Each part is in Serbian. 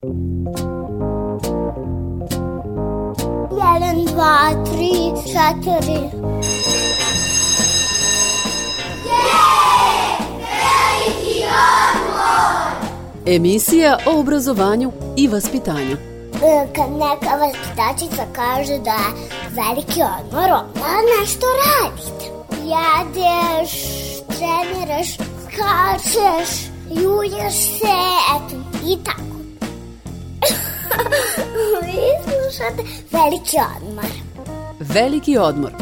Jedan, dva, tri, četiri. Emisija o obrazovanju i vaspitanju. E, Kad neka vaspitačica kaže da je veliki odmor, onda nešto radite. Jedeš, treniraš, skačeš, julješ se, eto, i tako. Vi slušate veliki odmor. Veliki odmor.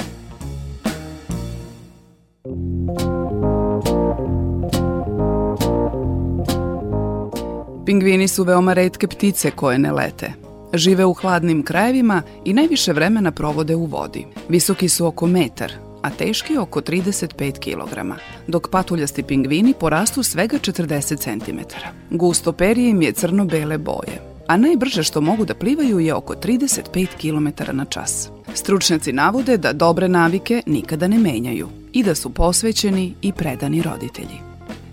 Pingvini su veoma redke ptice koje ne lete. Žive u hladnim krajevima i najviše vremena provode u vodi. Visoki su oko metar, a teški oko 35 kg, dok patuljasti pingvini porastu svega 40 cm. Gusto perje im je crno-bele boje, a najbrže što mogu da plivaju je oko 35 km na čas. Stručnjaci navode da dobre navike nikada ne menjaju i da su posvećeni i predani roditelji.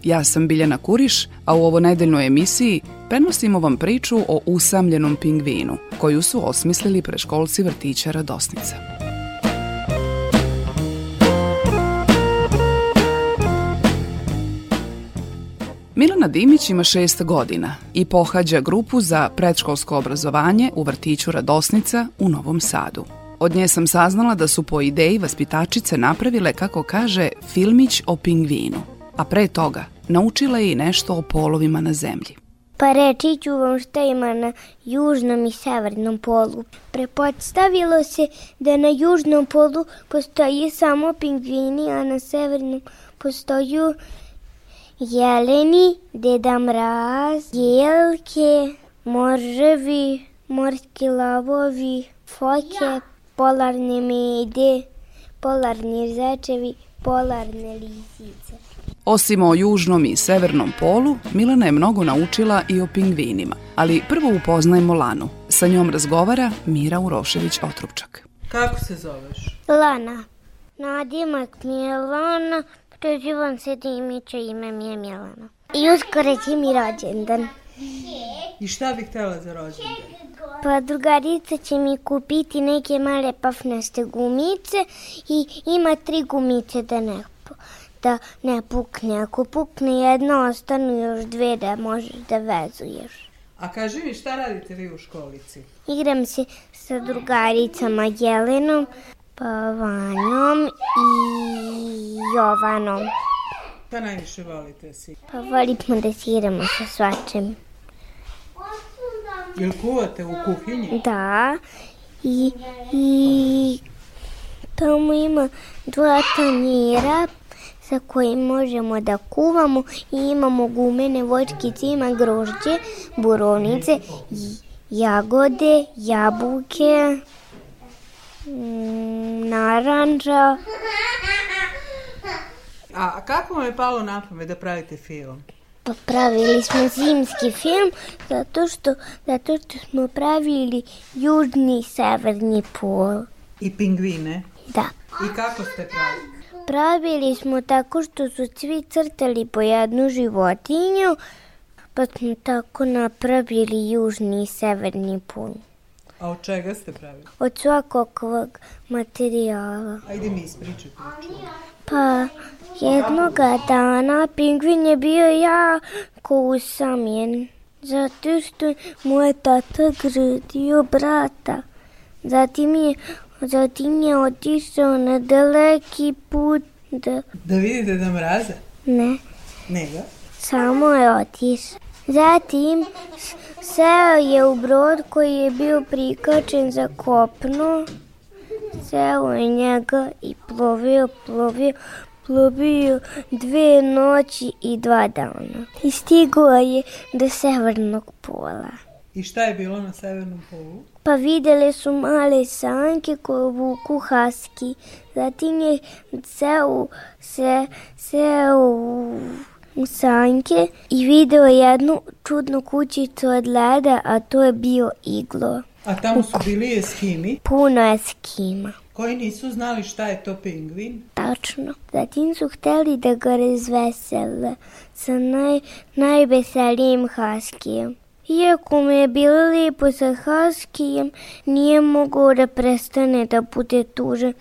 Ja sam Biljana Kuriš, a u ovo nedeljnoj emisiji prenosimo vam priču o usamljenom pingvinu, koju su osmislili preškolci vrtića Radosnica. Milana Dimić ima šest godina i pohađa grupu za predškolsko obrazovanje u vrtiću Radosnica u Novom Sadu. Od nje sam saznala da su po ideji vaspitačice napravile, kako kaže, filmić o pingvinu, a pre toga naučila je i nešto o polovima na zemlji. Pa reći ću vam šta ima na južnom i severnom polu. Prepodstavilo se da na južnom polu postoji samo pingvini, a na severnom postoju jeleni, deda mraz, jelke, morževi, morski lavovi, foke, polarne mede, polarni zečevi, polarne lisice. Osim o južnom i severnom polu, Milana je mnogo naučila i o pingvinima. Ali prvo upoznajemo Lanu. Sa njom razgovara Mira Urošević-Otrupčak. Kako se zoveš? Lana. Nadimak mi je Lana, prezivam se Dimića, ime mi je Milana. I uskoro će mi rođendan. I šta bih htjela za rođendan? Pa drugarica će mi kupiti neke male pafnaste gumice i ima tri gumice da ne, da ne pukne. Ako pukne jedna, ostanu još dve da možeš da vezuješ. A kaži mi šta radite vi u školici? Igram se sa drugaricama Jelenom, Vanjom i Jovanom. Šta najviše volite si? Pa volimo da se igramo sa svačem. Jel kuvate u kuhinji? Da, i, i tamo ima dva tanjira sa kojim možemo da kuvamo i imamo gumene vočkice, ima grožđe, borovnice, jagode, jabuke, naranđa. A kako vam je palo na pamet da pravite film? Pa pravili smo zimski film zato što, zato što smo pravili južni i severni pol. I pingvine? Da. I kako ste pravili? Pravili smo tako što su svi crtali po jednu životinju, pa smo tako napravili južni i severni pol. A od čega ste pravili? Od svakog materijala. Ajde mi ispričaj priču. Pa jednoga dana pingvin je bio jako usamljen, zato što mu je tata gradio brata. Zatim je, zatim je otišao na daleki put da... Da vidite da mraza? Ne, Nego? samo je otišao. Zatim seo je u brod koji je bio prikačen za kopno. Seo je njega i plovio, plovio, plovio dve noći i dva dana. I stigao je do severnog pola. I šta je bilo na severnom polu? Pa videle su male sanke koje vuku haski. Zatim je seo, se, seo u, sanke i video jednu čudnu kućicu od leda, a to je bio iglo. A tamo su bili eskimi Puno eskima. koji nisu znali šta je to pingvin. Tačno. Zatim su hteli da ga razvesele sa naj, najveselijim haskijem. Iako mu je bilo lijepo sa Haskijem, nije mogao da prestane da bude tužan.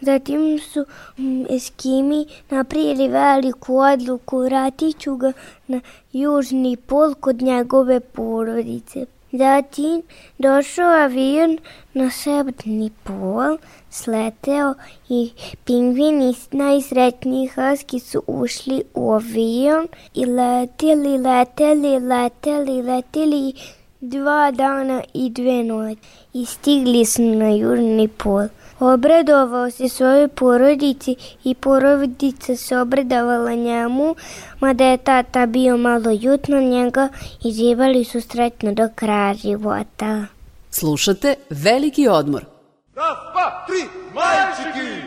Zatim su mm, Eskimi napravili veliku odluku, vratit ću ga na južni pol kod njegove porodice. Zatim došao avion na severni pol, sleteo i pingvini najsretniji haski su ušli u avion i leteli, leteli, leteli, leteli dva dana i dve noći i stigli su na južni pol. Obradovao se svojoj porodici i porodica se obradovala njemu, mada je tata bio malo ljut na njega i živali su sretno do kraja života. Slušate Veliki odmor. Raz, dva, tri, majčiki!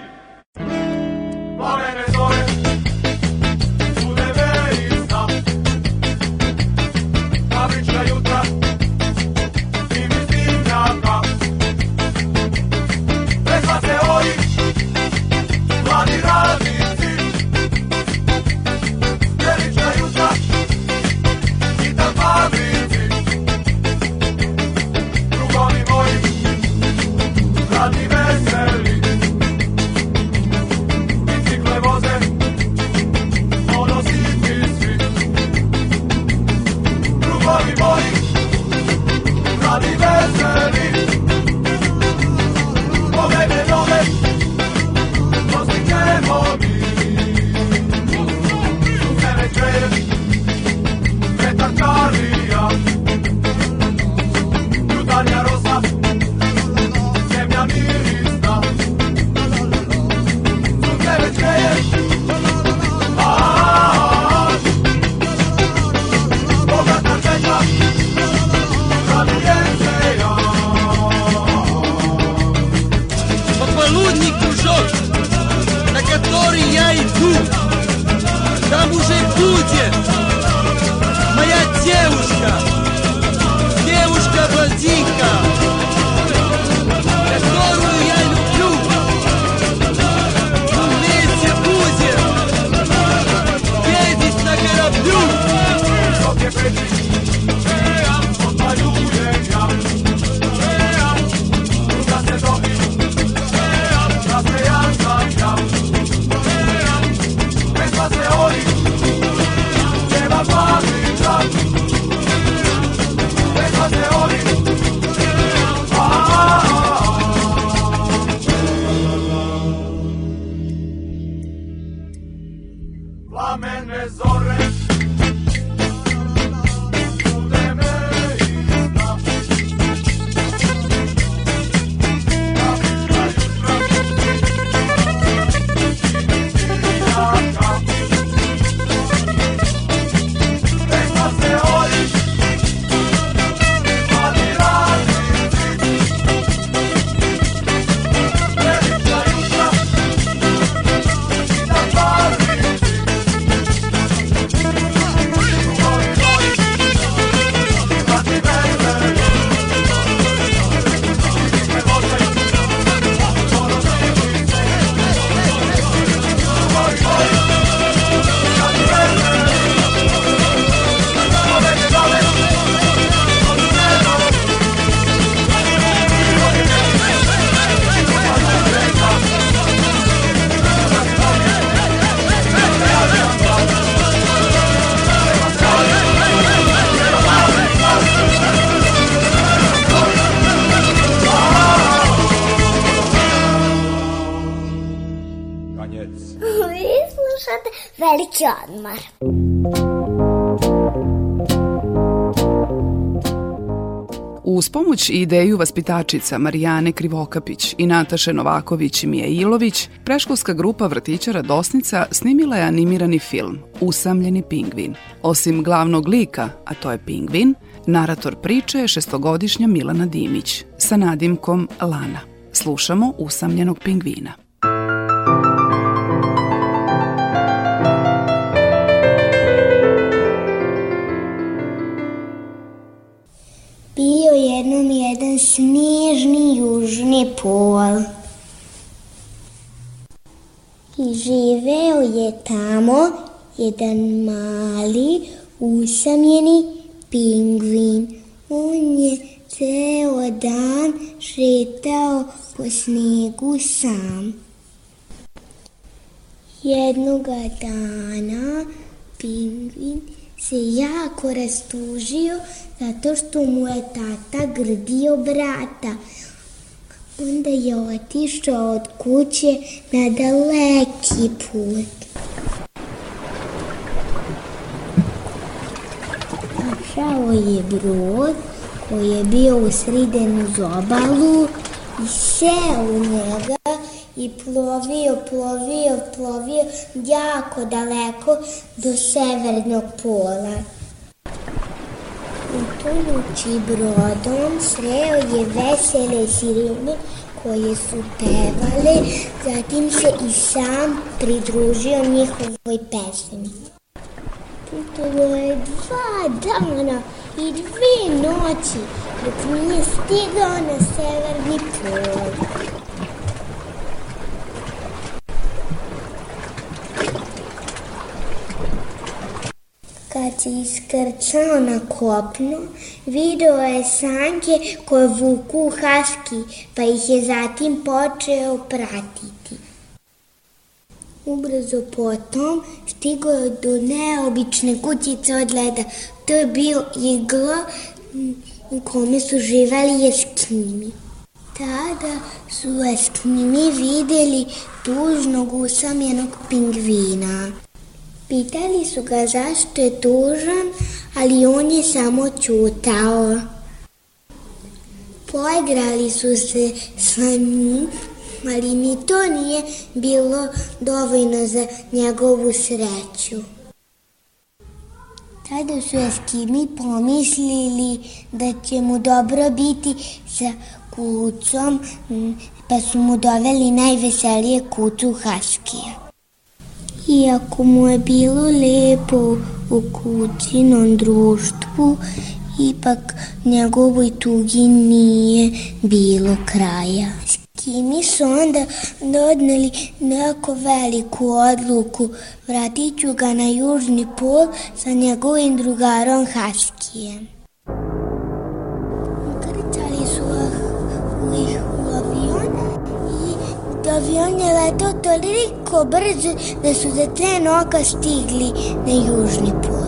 Veliki odmor. Uz pomoć i ideju vaspitačica Marijane Krivokapić i Nataše Novaković i Mije Ilović, preškolska grupa vrtića Radosnica snimila je animirani film Usamljeni pingvin. Osim glavnog lika, a to je pingvin, narator priče je šestogodišnja Milana Dimić sa nadimkom Lana. Slušamo Usamljenog pingvina. Snežni južni pol. I živeo je tamo jedan mali usamljeni pingvin. On je ceo dan šetao po snegu sam. Jednoga dana pingvin se jako rastužio zato što mu je tata grdio brata. Onda je otišao od kuće na daleki put. Našao je brod koji je bio usriden uz obalu i seo u njega i plovio, plovio, plovio jako daleko do severnog pola. Utonući brodom sreo je vesele sirene koje su pevale, zatim se i sam pridružio njihovoj pesmi. Putovao je dva dana i dve noći dok nije stigao na severni pol. Kad se iskrčao na kopnu, video je sanke koje vuku haski, pa ih je zatim počeo pratiti. Ubrzo potom stigao je do neobične kućice od leda. To je bio iglo u kome su živali eskimi. Tada su eskimi videli tužnog usamljenog pingvina. Pitali su ga zašto je tužan, ali on je samo čutao. Poigrali su se sa njim, ali ni to nije bilo dovoljno za njegovu sreću. Tada su Eskimi pomislili da će mu dobro biti sa kucom, pa su mu doveli najveselije kucu Haskija. Iako mu je bilo lepo u kucinom društvu, ipak njegovoj tugi nije bilo kraja. Skimi su onda dodneli neku veliku odluku, vratit ću ga na južni pol sa njegovim drugarom Haskijem. Avion je letao toliko brzo da su za tren oka stigli na južni pol.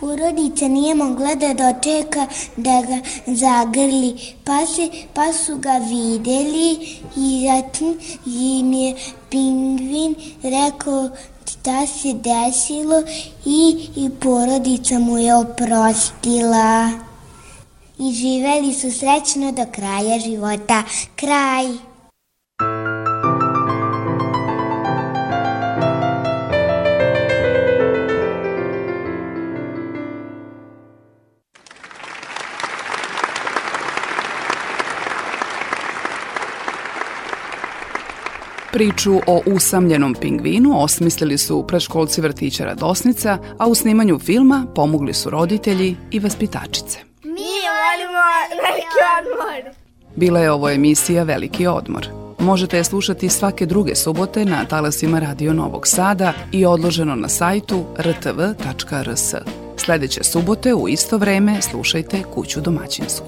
Porodica nije mogla da dočeka da ga zagrli, pa, se, pa su ga videli i zatim im je pingvin rekao šta se desilo i, i porodica mu je oprostila. I živeli su srećno do kraja života. Kraj. Priču o usamljenom pingvinu osmislili su predškolci vrtića Radosnica, a u snimanju filma pomogli su roditelji i vaspitačice. Mi volimo veliki odmor. Bila je ovo emisija Veliki odmor. Možete je slušati svake druge subote na talasima Radio Novog Sada i odloženo na sajtu rtv.rs. Sledeće subote u isto vreme slušajte Kuću domaćinsku.